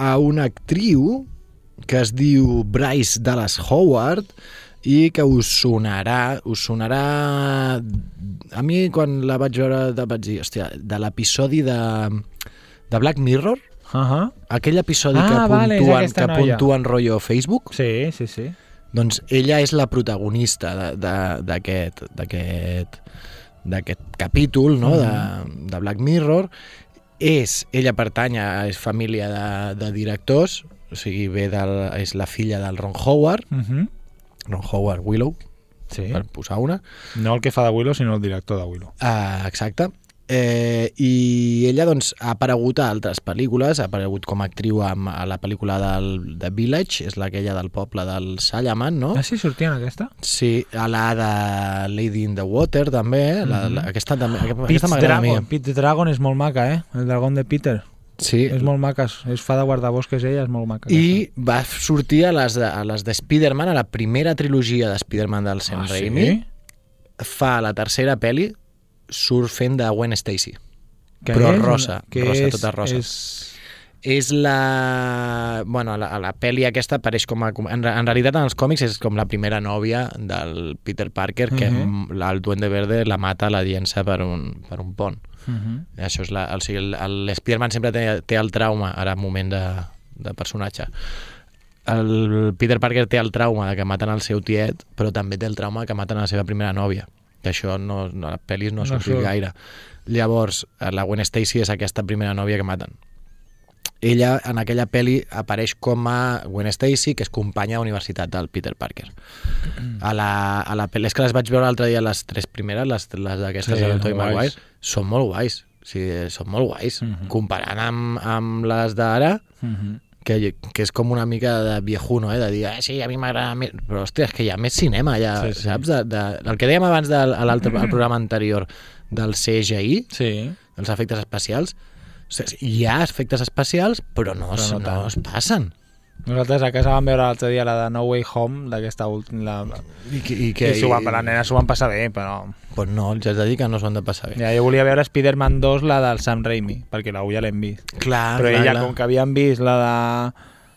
a una actriu que es diu Bryce Dallas Howard i que us sonarà, us sonarà... A mi, quan la vaig veure, de, vaig dir, hòstia, de l'episodi de, de Black Mirror, Uh -huh. aquell episodi Ah, que vale, puntuen, aquesta que puntuen rotllo Facebook, Sí, sí, sí. Doncs ella és la protagonista d'aquest d'aquest d'aquest capítol no? de, de Black Mirror és, ella pertany a és família de, de directors o sigui, ve del, és la filla del Ron Howard Uh -huh. Ron Howard Willow, Sí. per posar una No el que fa de Willow, sinó el director de Willow. Uh, exacte. Eh, I ella doncs, ha aparegut a altres pel·lícules, ha aparegut com a actriu amb, a la pel·lícula del, de Village, és aquella del poble del Sallaman, no? Ah, sí, sortia en aquesta? Sí, a la de Lady in the Water també, la, la, aquesta també, aquesta m'agrada a mi. Dragon. Pete's Dragon és molt maca, eh? El dragón de Peter. Sí, És molt maca, és fa de guardabosques ella, és molt maca. i va sortir a les de, a les de Spider-Man, a la primera trilogia de Spider-Man del Sam ah, Raimi. sí? Fa la tercera pel·li, surt fent de Gwen Stacy. Què Però és? rosa, Què rosa, és, tota rosa. És... és la... Bueno, a la, la pel·li aquesta apareix com a... En, en realitat, en els còmics és com la primera nòvia del Peter Parker que Mhm. uh -huh. el Duende Verde la mata, la llença per un, per un pont. Uh -huh. I això és la... O sigui, l'Spiderman sempre té, té el trauma, ara en moment de, de personatge. El Peter Parker té el trauma de que maten el seu tiet, però també té el trauma de que maten a la seva primera nòvia. Que això no, no, a les pel·lis no, No surt. gaire. Llavors, la Gwen Stacy és aquesta primera nòvia que maten. Ella, en aquella pel·li, apareix com a Gwen Stacy, que és companya de universitat del Peter Parker. A la, a la pel·li, és que les vaig veure l'altre dia, les tres primeres, les, les d'aquestes Sí, són Tobey. Maguire, són molt guais. O sigui, són molt guais. Mhm. Comparant amb, amb les d'ara, Uh -huh. Que, que és com una mica de viejuno, eh? de dir, ah, sí, a mi m'agrada més... Però, hòstia, és que hi ha més cinema, ja, Sí, sí, saps? De, de, el que dèiem abans del a l'altre al programa anterior del CGI, Sí. dels efectes especials, ostres, hi ha efectes especials, però no, Però no no, no es passen. Nosaltres a casa vam veure l'altre dia la de No Way Home, d'aquesta última... La... I, que- i I que, s'ho van, la nena s'ho van passar bé, però... Pues no, els has de dir que no s'ho han de passar bé. Ja, jo volia veure Spider-Man 2, la del Sam Raimi, perquè l'avui ja l'hem vist. Clar, Però clar, ella, clar. com que havien vist la de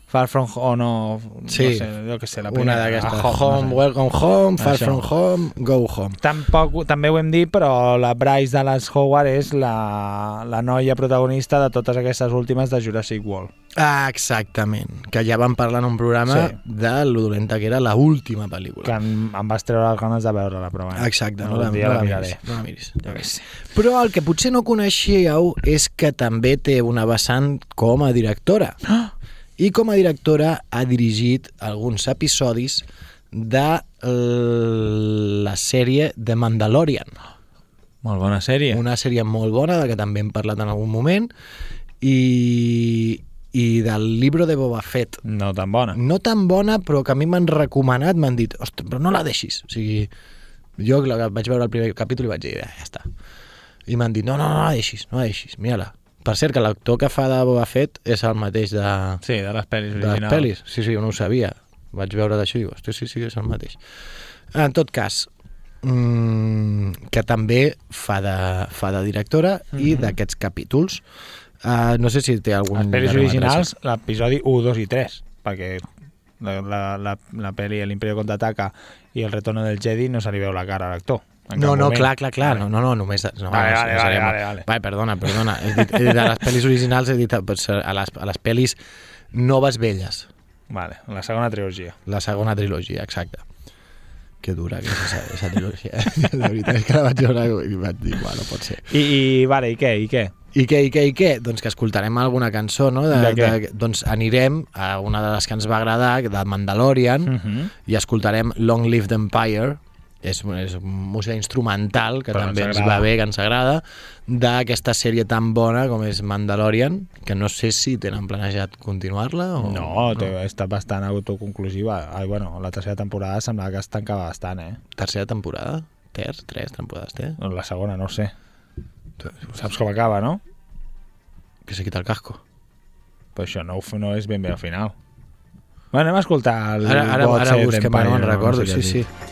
Far From Home, o no, Sí. no sé, jo què sé, la Una primera. d'aquestes. a Home, no sé. welcome home, far Això. from home, go home. Tampoc, també ho hem dit, però la Bryce Dallas Howard és la, la noia protagonista de totes aquestes últimes de Jurassic World. Ah, exactament. Que ja vam parlar en un programa Sí. de lo dolenta que era la última pel·lícula. Que em, em vas treure les ganes de veure-la, però bueno. Exacte, no, algun la, no, la la, miris, no la miris. Què sé. Però el que potser no coneixíeu és que també té una vessant com a directora. I com a directora ha dirigit alguns episodis de eh, la sèrie The Mandalorian. Molt bona sèrie. Una sèrie molt bona, de que també hem parlat en algun moment, i, i del llibre de Boba Fett, No tan bona. no tan bona, però que a mi m'han recomanat, m'han dit, ostres, però no la deixis. O sigui, jo la vaig veure el primer capítol i vaig dir, "Ah, ja està. I m'han dit, no, no, no la deixis, no la deixis, mira-la. Per cert, que l'actor que fa de Boba Fett és el mateix de, Sí, de les pel·lis de les originals. pel·lis. Sí, sí, jo no ho sabia. Vaig veure d'això i dic, hosti, sí, sí, és el mateix. En tot cas, mmm, que també fa de, fa de directora i d'aquests capítols. Uh, no sé si té algun... Les pel·lis originals, l'episodi 1, 2 i 3, perquè la, la, la, la pel·li l'Imperio contraataca i el retorno del Jedi no se li veu la cara a l'actor. No, no, moment. clar, clar, clar. Vale. No, no, no, només... No, Vale, vale, no vale, vale, vale. Vale, perdona, perdona. He dit, he dit a les pel·lis originals he dit a, a, les, a les pel·lis noves velles. Vale, la segona trilogia. La segona trilogia, exacte. Que dura que és esa, esa trilogia. De veritat, és que la vaig veure i vaig dir, bueno, pot ser. I, i vale, i què, i què? I què, i què, i què? Doncs que escoltarem alguna cançó, no? De, De què? de, doncs anirem a una de les que ens va agradar, de Mandalorian, Uh -huh. i escoltarem Long Live the Empire, és, és música instrumental que Però també ens ens va bé, que ens agrada, d'aquesta sèrie tan bona com és Mandalorian, que no sé si tenen planejat continuar-la o... No, té, ha estat bastant autoconclusiva. Ai, bueno, la tercera temporada semblava que es tancava bastant, eh? Tercera temporada? Ter? Tres temporades té? La segona, no sé. Saps com acaba, no? Que se quita el casco. Però això no, no és ben bé al final. Bueno, anem a escoltar el Ara, ara, ara busquem, no me'n recordo, sé què sí, sí.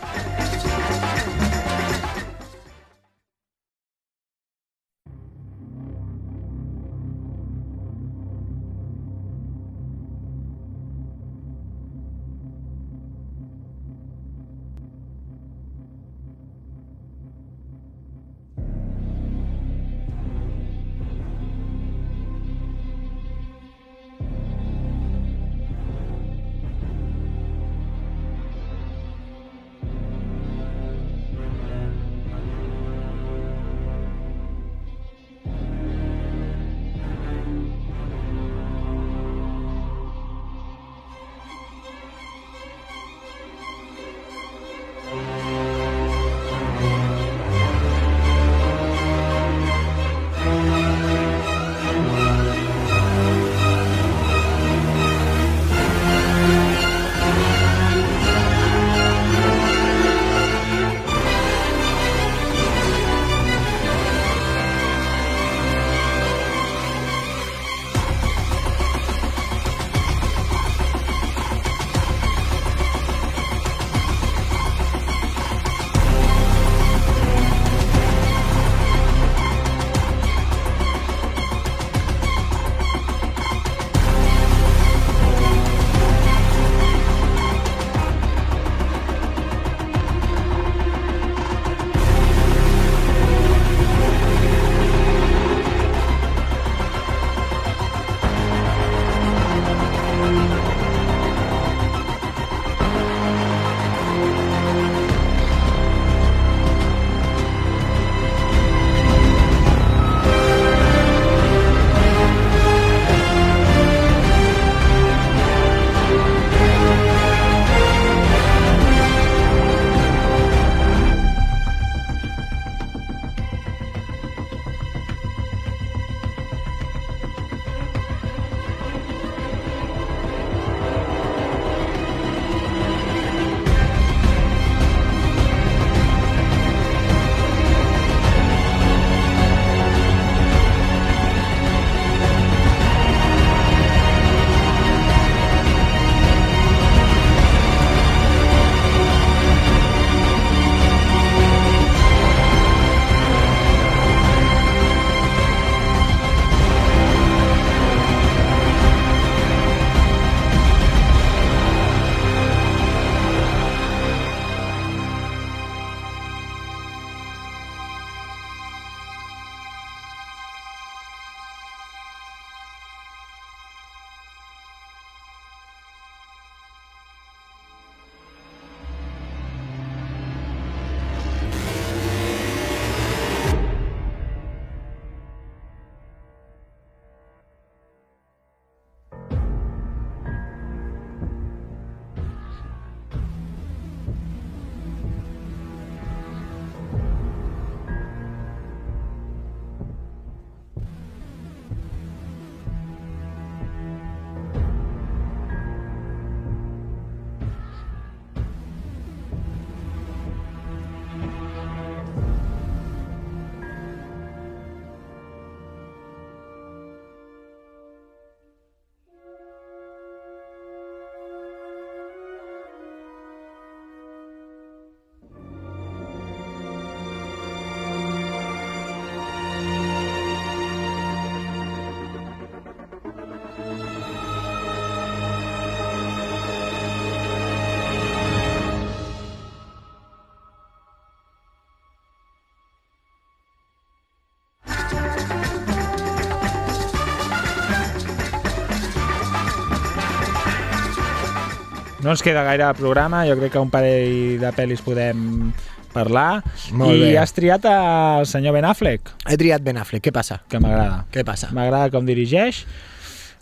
No ens queda gaire programa, jo crec que un parell de pel·lis podem parlar. Molt I bé. has triat el senyor Ben Affleck, He triat Ben Affleck, què passa? que m'agrada. Què passa? M'agrada com dirigeix.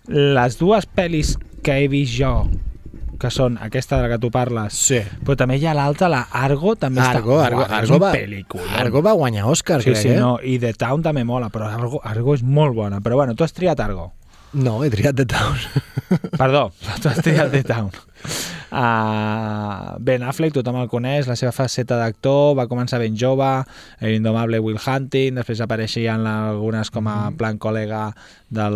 Les dues pel·lis que he vist jo, que són aquesta de la que tu parles, Sí. però també hi ha l'altra, la Argo, també Argo, està... Argo, Uah, Argo, va, pel·lícula. Argo va guanyar Òscar, Sí, crec, sí, eh? no, i The Town també mola, però Argo, Argo és molt bona. Però bueno, tu has triat Argo. No, he triat The Town. Perdó, tu has triat The Town. Uh, ben Affleck, tothom el coneix, la seva faceta d'actor, va començar ben jove, l'indomable Will Hunting, després apareixien algunes com a plan col·lega del,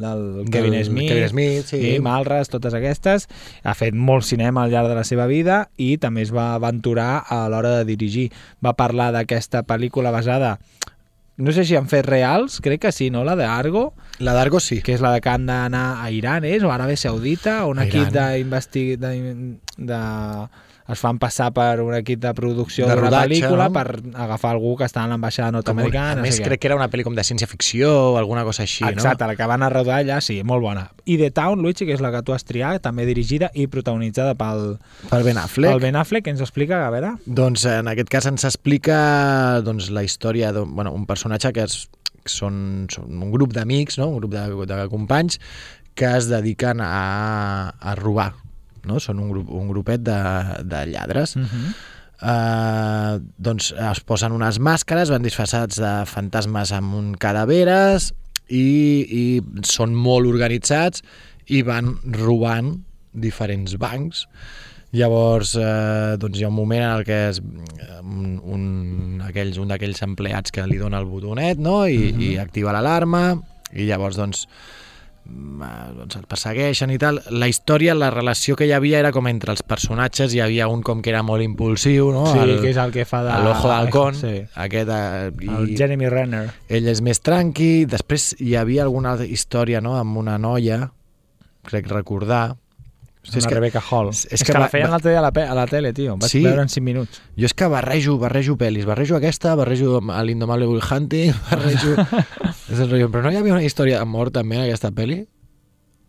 del, Kevin Del Smith, Kevin Smith, sí. i Malras, totes aquestes. Ha fet molt cinema al llarg de la seva vida i també es va aventurar a l'hora de dirigir. Va parlar d'aquesta pel·lícula basada no sé si han fet reals, crec que sí, no? La de Argo, La d'Argo sí. que és la de que han d'anar a Iran, és? O Aràbia Saudita, un A equip Iran. d'investig... De, de, es fan passar per un equip de producció d'una pel·lícula no? per agafar algú que està en l'ambaixada nord-americana. a no més, crec que era una pel·li com de ciència-ficció o alguna cosa així, Exacte, la que van a rodar allà, sí, molt bona. I The Town, Luigi, que és la que tu has triat, també dirigida i protagonitzada pel, no? Per Ben Affleck. pel Ben Affleck, que ens explica, a veure... Doncs en aquest cas ens explica doncs, la història d'un bueno, un personatge que és, són, són un grup d'amics, no? un grup de, de companys que es dediquen a, a robar. No? Són un, grup, un grupet de, de lladres. Uh -huh. Uh, doncs es posen unes màscares, van disfressats de fantasmes amb un cadaveres i, i són molt organitzats i van robant diferents bancs. Llavors, eh, doncs hi ha un moment en el que és un, un, aquells, un d'aquells empleats que li dona el botonet no? I, mm -hmm. i activa l'alarma i llavors doncs doncs el persegueixen i tal. La història, la relació que hi havia era com entre els personatges, hi havia un com que era molt impulsiu, no? Sí, el, que és el que fa de... l'ojo d'halcón, Sí. aquest, eh, El i Jeremy Renner. ell és més tranqui, després hi havia alguna història, no?, amb una noia, crec recordar, Una és que, Rebecca Hall. és- És, que que, la feien l'altre dia a la, a la tele, tio. Vaig Sí? veure en 5 minuts. Jo és que barrejo, barrejo pel·lis, barrejo aquesta, barrejo a l'Indomable Will Hunting, barrejo... és el rotllo. Però no hi havia una història d'amor també en aquesta pel·li?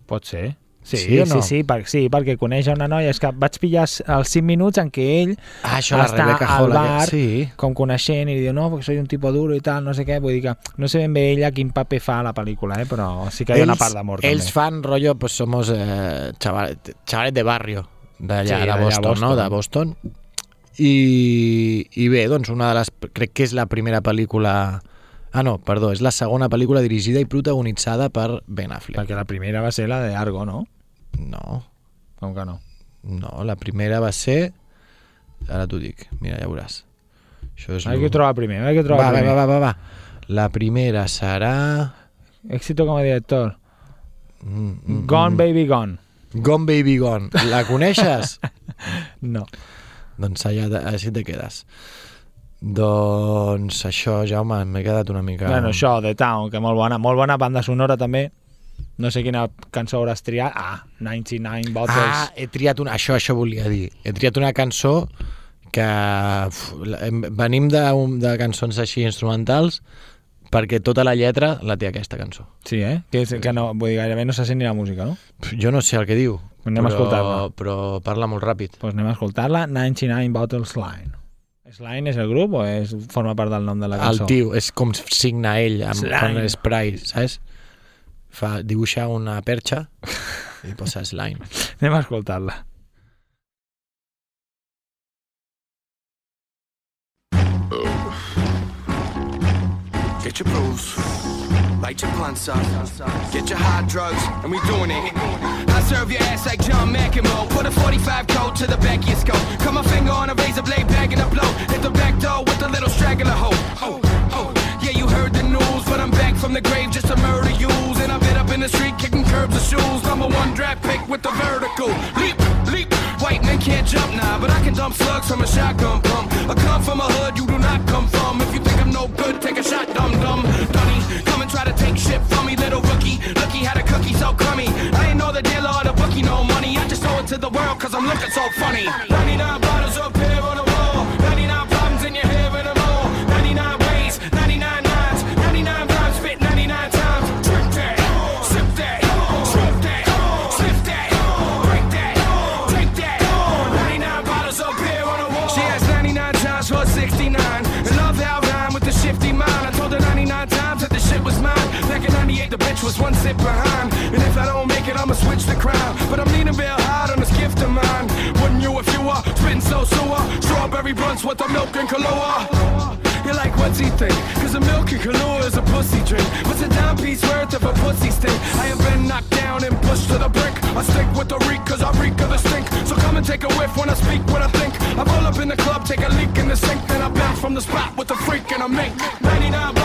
Pot ser. Sí, Sí no? sí, sí, per, sí, perquè coneix una noia. És que vaig pillar els 5 minuts en què ell Ah, això, la està Rebecca al bar, Sí. com coneixent, i li diu, no, perquè soy un tipo duro i tal, no sé què. Vull dir que no sé ben bé ella quin paper fa a la pel·lícula, eh? però sí que hi ha una part d'amor també. Ells fan rotllo, pues somos eh, chavalet, chavalet de barrio, d'allà, Sí, de d'allà, Boston, no? Boston. De Boston. I, I bé, doncs una de les... Crec que és la primera pel·lícula... Ah, no, perdó, és la segona pel·lícula dirigida i protagonitzada per Ben Affleck. Perquè la primera va ser la de Argo, no? No, Com que no? no, la primera va ser... Ara t'ho dic, mira, ja veuràs. Això és... Hay que trobar primer, hay que trobar va, primer. va, va, va, va. La primera serà... Éxito como director. Mm, mm, Gone mm. Baby Gone. Gone Baby Gone. La coneixes? No. doncs allà, així te quedes. Doncs això, Jaume, m'he quedat una mica... Bueno, això, The Town, que molt bona. Molt bona banda sonora també. No sé quina cançó hauràs triat. Ah, 99 Bottles. Ah, he triat una... Això, això volia dir. He triat una cançó que... Uf, venim de, de cançons així instrumentals perquè tota la lletra la té aquesta cançó. Sí, eh? Que, és, que no, vull dir, gairebé no se sent ni la música, no? Jo no sé el que diu, Anem a però, escoltar-la. però parla molt ràpid. Doncs pues anem a escoltar-la. 99 Bottles Line. Slime és el grup o és, forma part del nom de la El cançó? tio, és com signa ell amb, Slime. amb spray, saps? Fa, dibuixa una perxa i posa slime. Anem a escoltar-la. Get your brews, light your blunts up, get your hot drugs, and we doing it. I serve your ass like John McEnroe. Put a 45 coat to the back of your skull. Cut my finger on a razor blade, bagging a blow. Hit the back door with a little straggler hoe. Oh, oh, yeah, you heard the news, but I'm back from the grave just to murder yous. In the street kicking curbs and shoes. Number one draft pick with the vertical. Leap, leap. White men can't jump now, but I can dump slugs from a shotgun pump. I come from a hood you do not come from. If you think I'm no good, take a shot, dum dum. Dunny, come and try to take shit from me, little rookie. Lucky had a cookie so crummy. I ain't know the dealer or the bookie no money. I just owe it to the world cause I'm looking so funny. 99 bottles the bitch was one sit behind. And if I don't make it, I'ma switch the crown. But I'm leaning real hard on this gift of mine. Wouldn't you if you were spitting so sewer? Strawberry blunts with the milk and Kahlua. You're like, what's he think? Cause the milk and Kahlua is a pussy drink. What's a dime piece worth of a pussy stink? I have been knocked down and pushed to the brink. I stick with the reek cause I reek of the stink. So come and take a whiff when I speak what I think. I roll up in the club, take a leak in the sink. Then I bounce from the spot with the freak and a mink. 99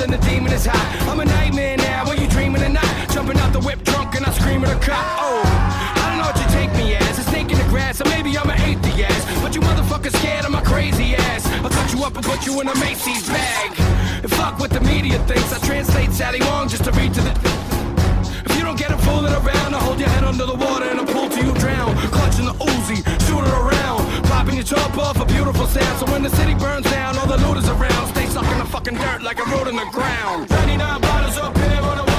and the demon is hot. I'm a nightmare now, when you dreaming at night. Jumping out the whip drunk and I scream at a cop. Oh, I don't know what you take me as. A snake in the grass, or maybe I'm an atheist. But you motherfuckers scared of my crazy ass. I'll cut you up and put you in a Macy's bag. And fuck what the media thinks. I translate Sally Wong just to read to the. You don't get it fooling around, I'll hold your head under the water and I'll pull till you drown. Clutching the Uzi, shoot it around. Popping your top off, a beautiful sound. So when the city burns down, all the loot is around. Stay sucking the fucking dirt like a road in the ground. 99 bottles up here on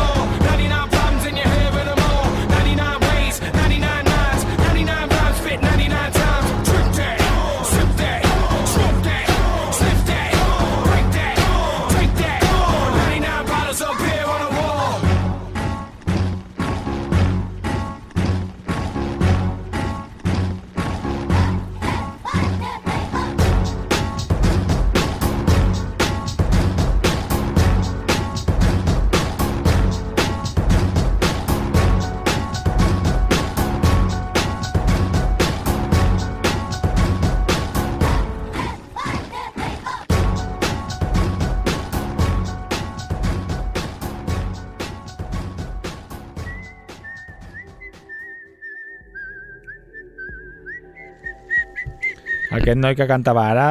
Aquest noi que cantava ara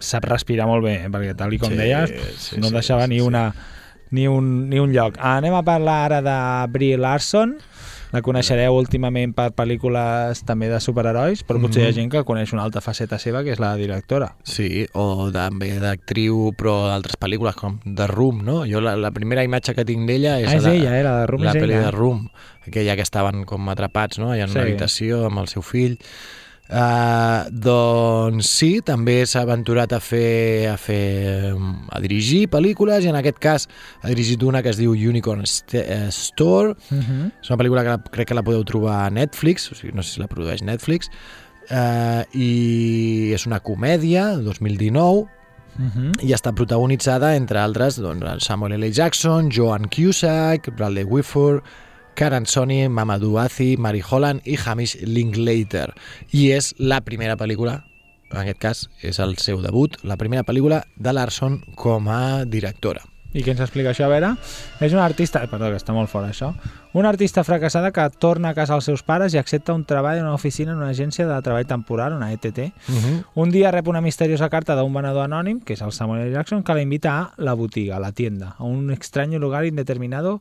sap respirar molt bé, eh? perquè tal i com Sí, deies, sí, no sí, deixava sí, ni sí. una ni un, ni un lloc. Anem a parlar ara de Brie Larson, la coneixereu últimament per pel·lícules també de superherois, però potser hi ha gent que coneix una altra faceta seva, que és la directora. Sí, o també d'actriu, però d'altres pel·lícules com The Room, no? Jo la, la primera imatge que tinc d'ella és, Ah, és la, ella, eh? La de Room la pel·li ella. de Room, aquella que estaven com atrapats, no? Allà en Sí. una habitació amb el seu fill. Uh, doncs sí, també s'ha aventurat a fer, a fer a dirigir pel·lícules i en aquest cas ha dirigit una que es diu Unicorn St eh, Store Uh -huh. és una pel·lícula que la, crec que la podeu trobar a Netflix, o sigui, no sé si la produeix Netflix, eh, i és una comèdia, 2019, Uh -huh. i està protagonitzada, entre altres, doncs, Samuel L. Jackson, Joan Cusack, Bradley Whitford, Karen Sony, Mamadou Azi, Mary Holland i Hamish Linklater. I és la primera pel·lícula, en aquest cas és el seu debut, la primera pel·lícula de Larson com a directora. I què ens explica això? A veure, és una artista... Perdó, que està molt fora, això. Una artista fracassada que torna a casa als seus pares i accepta un treball en una oficina en una agència de treball temporal, una ETT. Uh -huh. Un dia rep una misteriosa carta d'un venedor anònim, que és el Samuel. Jackson, que la invita a la botiga, a la tienda, a un extraño lugar indeterminado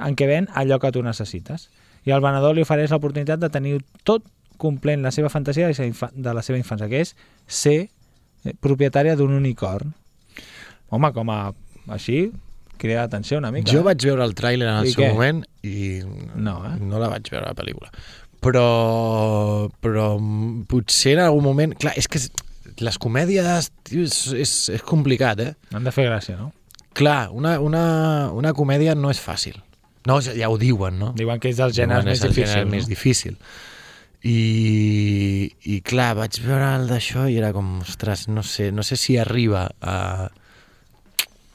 en què ven allò que tu necessites. I el venedor li ofereix l'oportunitat de tenir tot complent la seva fantasia de la seva infància, que és ser eh, propietària d'un unicorn. Home, com a així, crea atenció una mica. Jo eh? vaig veure el tràiler en el I seu què? moment i No, eh? no la vaig veure, la pel·lícula. Però, però potser en algun moment... Clar, és que les comèdies tio, és, és, és complicat, eh? Han de fer gràcia, no? Clar, una, una, una comèdia no és fàcil. No, ja ho diuen, no? Diuen que és dels gèneres Diuen, més és el difícils. gènere no? més difícil. I, I clar, vaig veure el d'això i era com, ostres, no sé, no sé si arriba a,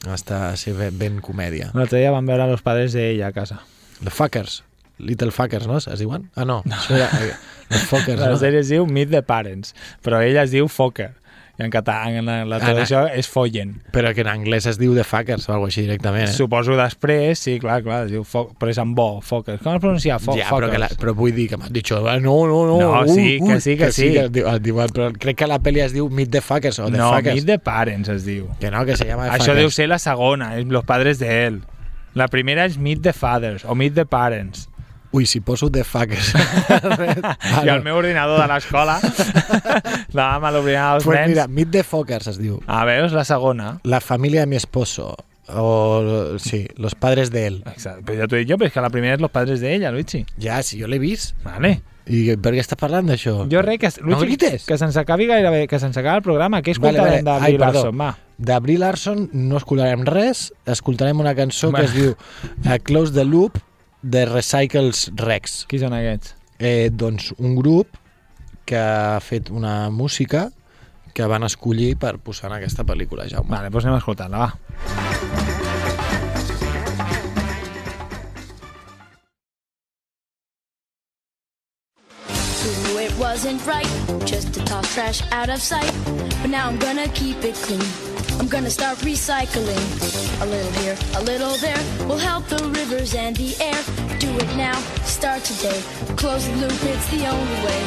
a, estar, a ser ben, ben comèdia. L'altre dia vam veure los padres de ella a casa. The Fuckers. Little Fuckers, no? Es diuen? Ah, no. no. Això era, eh, the Fuckers, La no? sèrie es diu Meet the Parents, però ella es diu Fokker. I en català, en la, la Ah, traducció és Follen. Però que en anglès es diu The Fuckers o alguna així directament, eh? Suposo després, sí, clar, clar, es diu fo però és amb bo, Fokker. Com es pronuncia? Fo ja, però, que la, però vull dir que m'has dit, ah, no, no, no, No, ui, sí, que ui, sí, que sí. que es diu, es diu, però crec que la pel·li es diu Meet the Fuckers o The No, Fuckers. Meet the Parents es diu. Que no, que se llama Això Fuckers. deu ser la segona, és Los Padres de él. La primera és Meet the Fathers o Meet the Parents. Ui, si poso The Fuckers. I el meu ordinador de l'escola davant a l'ordinador dels Pues nens. mira, Meet the Fuckers es diu. A veure, és la segona. La familia de mi esposo. O, sí, los padres de él. Exacte. Però ja t'ho he dit jo, però és que la primera és Los padres de ella, Luigi. Ja, si jo l'he vist. Vale. I per què estàs parlant d'això? Jo res, que, No Luigi, grites. que se'ns acabi gairebé, que se'ns acabi el programa. Què Vale, escoltarem vale. de Brie perdó. Larson? Va. De Brie Larson no escoltarem res, escoltarem una cançó Vale. que es diu uh, Close the Loop de Recycles Rex. Qui són aquests? Eh, doncs un grup que ha fet una música que van escollir per posar en aquesta pel·lícula, Jaume. Vale, doncs anem a escoltar-la, va. Wasn't right just to toss trash out of sight. But now I'm gonna keep it clean. I'm gonna start recycling. A little here, a little there will help the rivers and the air. Do it now, start today. Close the loop, it's the only way.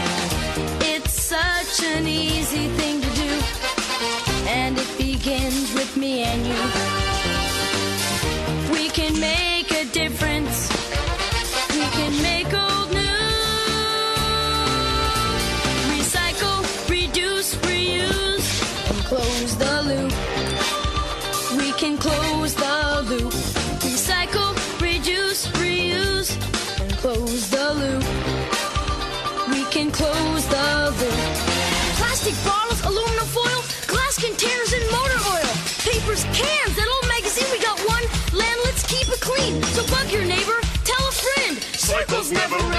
It's such an easy thing to do. And it begins with me and you. We can make close the loop. We can close the loop. Recycle, reduce, reuse, and close the loop. We can close the loop. Plastic bottles, aluminum foil, glass containers, and motor oil. Papers, cans, that old magazine, we got one. Land, let's keep it clean. So bug your neighbor, tell a friend. Cycles never end.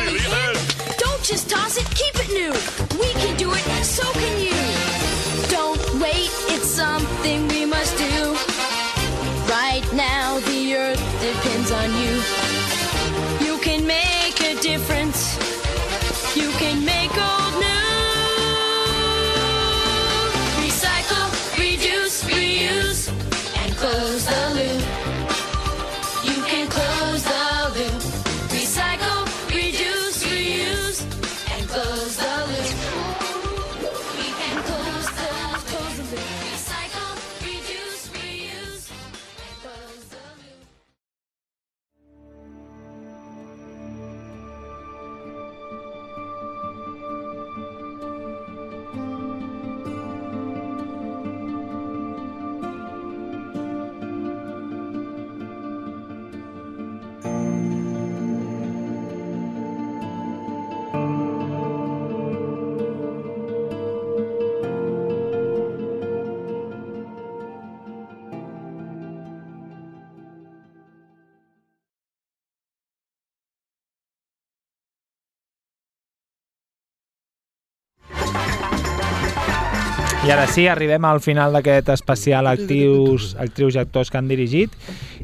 I ara sí, arribem al final d'aquest especial actius, actrius i actors que han dirigit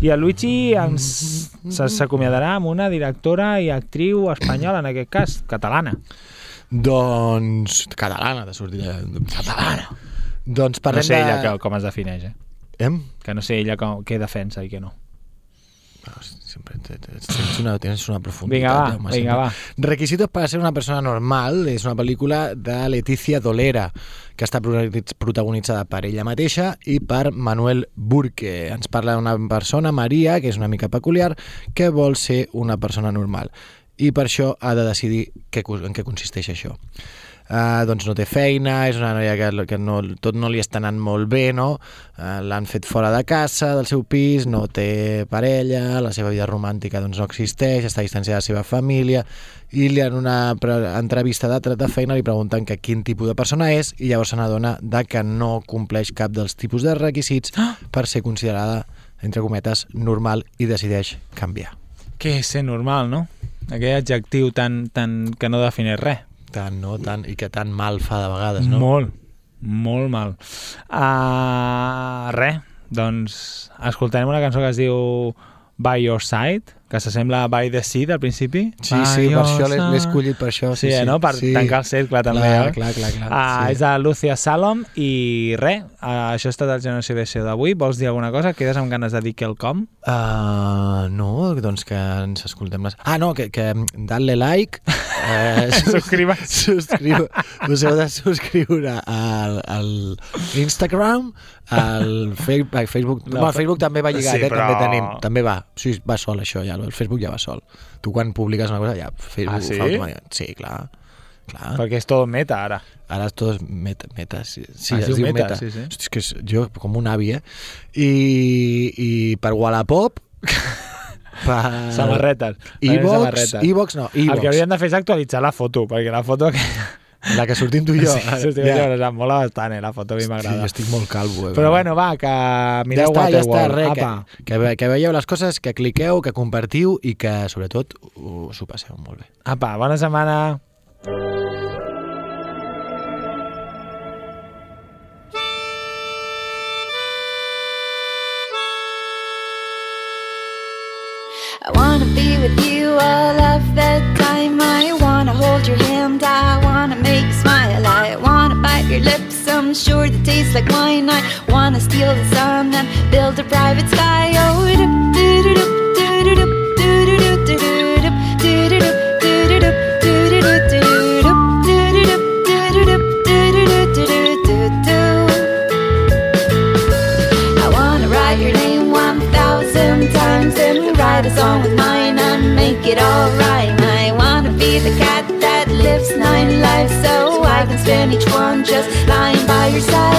i el Luigi ens s'acomiadarà amb una directora i actriu espanyola, en aquest cas, catalana. Doncs... Catalana, de sortir Catalana. Doncs No parlem sé ella de... que, com es defineix, eh? Em? Que no sé ella com, què defensa i què no. Sempre te- te- tens una, tens una profunditat. Vinga, va, vinga, va. Requisitos para ser una persona normal és una pel·lícula de Leticia Dolera que està protagonitzada per ella mateixa i per Manuel Burke. Ens parla d'una persona, Maria, que és una mica peculiar, que vol ser una persona normal i per això ha de decidir què, en què consisteix això. Uh, doncs no té feina, és una noia que, que no, tot no li està anant molt bé, no? Uh, L'han fet fora de casa, del seu pis, no té parella, la seva vida romàntica doncs, no existeix, està distanciada de la seva família, i li en una entrevista de, de feina li pregunten que quin tipus de persona és i llavors se n'adona de que no compleix cap dels tipus de requisits per ser considerada, entre cometes, normal i decideix canviar. Què és ser normal, no? Aquell adjectiu tan, tan que no defineix res. Tant, no? Tant, I que tan mal fa de vegades, no? Molt, molt mal. Uh, res, doncs escoltarem una cançó que es diu By Your Side, que s'assembla a By the Sea al principi. Sí, By sí, per això l'he escollit per això. Sí, sí, no? Per sí. tancar el cercle també. Clar, eh? clar, clar, clar, Ah, sí. És de Lucia Salom i res, uh, això ha estat el Generació BC d'avui. Vols dir alguna cosa? Quedes amb ganes de dir quelcom? Uh, no, doncs que ens escoltem les... Ah, no, que, que dale like, eh, Subscriba. subscriu, us heu de subscriure al, al Instagram, al Facebook, No, bueno, Facebook també va lligat, sí, eh, també però- tenim, també va, sí, va sol això ja, el Facebook ja va sol. Tu quan publiques una cosa ja Facebook Ah, sí? fa automàticament. Sí, clar. clar. Perquè és tot meta, ara. Ara és tot meta, meta sí, sí, Ah, es, es diu meta, meta. sí, sí. Hosti, és que és, jo, com un avi, eh? I, i per Wallapop... per... Samarretes. Evox, Samarretes. Evox no, El que haurien de fer és actualitzar la foto, perquè la foto que... La que sortim tu i jo. Sí, sí, sí, Ja. ja. mola bastant, eh, la foto a mi Sí, m'agrada. jo estic molt calvo. Eh, Però bueno, va, que mireu ja està, ja està, Waterworld. Apa. que, que, que veieu les coses, que cliqueu, que compartiu i que, sobretot, us ho passeu molt bé. Apa, bona setmana. I wanna be with I'm sure that tastes like wine. I wanna steal the sun and build a private sky. Oh, doop, doop, doop, doop, doop, doop, doop, doop, write a song with mine and make it all right. I wanna be the cat that lives nine lives so I can spend each one just lying your side.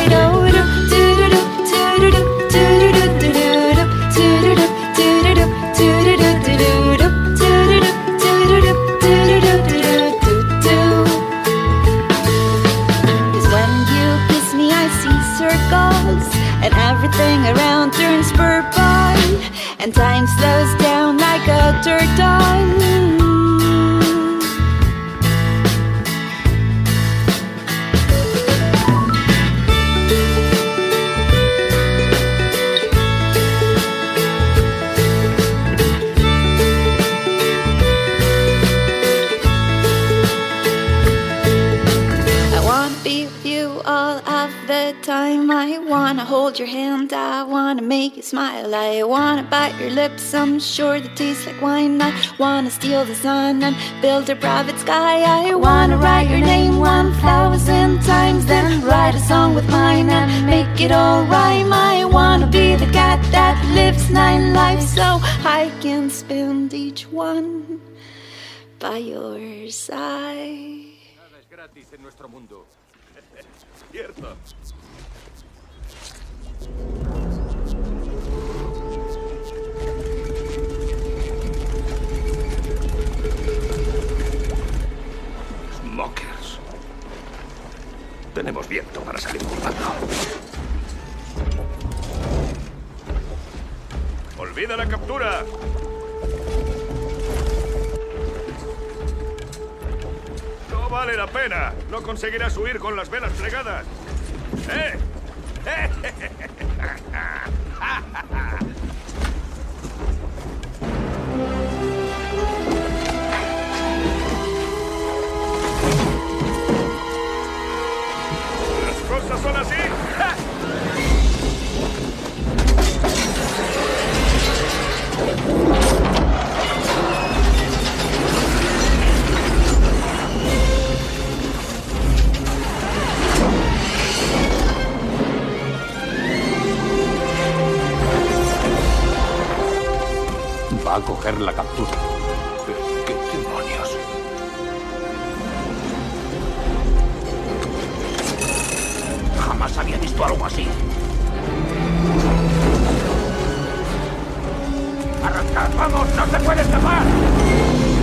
Circles and everything around turns purple, and time slows down like a turtle. Hold your hand. I wanna make you smile. I wanna bite your lips. I'm sure they taste like wine. I wanna steal the sun and build a private sky. I wanna write your name one thousand times, then write a song with mine and make it all rhyme. I wanna be the cat that lives nine lives so I can spend each one by your side. Nada es gratis en nuestro mundo. Cierto. Smokers. Tenemos viento para salir volando. ¡Olvida la captura! No vale la pena. No conseguirás huir con las velas plegadas. ¡Eh! Ha! coisas são assim? Va a coger la captura. ¿Qué, demonios? Jamás había visto algo así. ¡Arrancad! ¡Vamos! ¡No se puede escapar!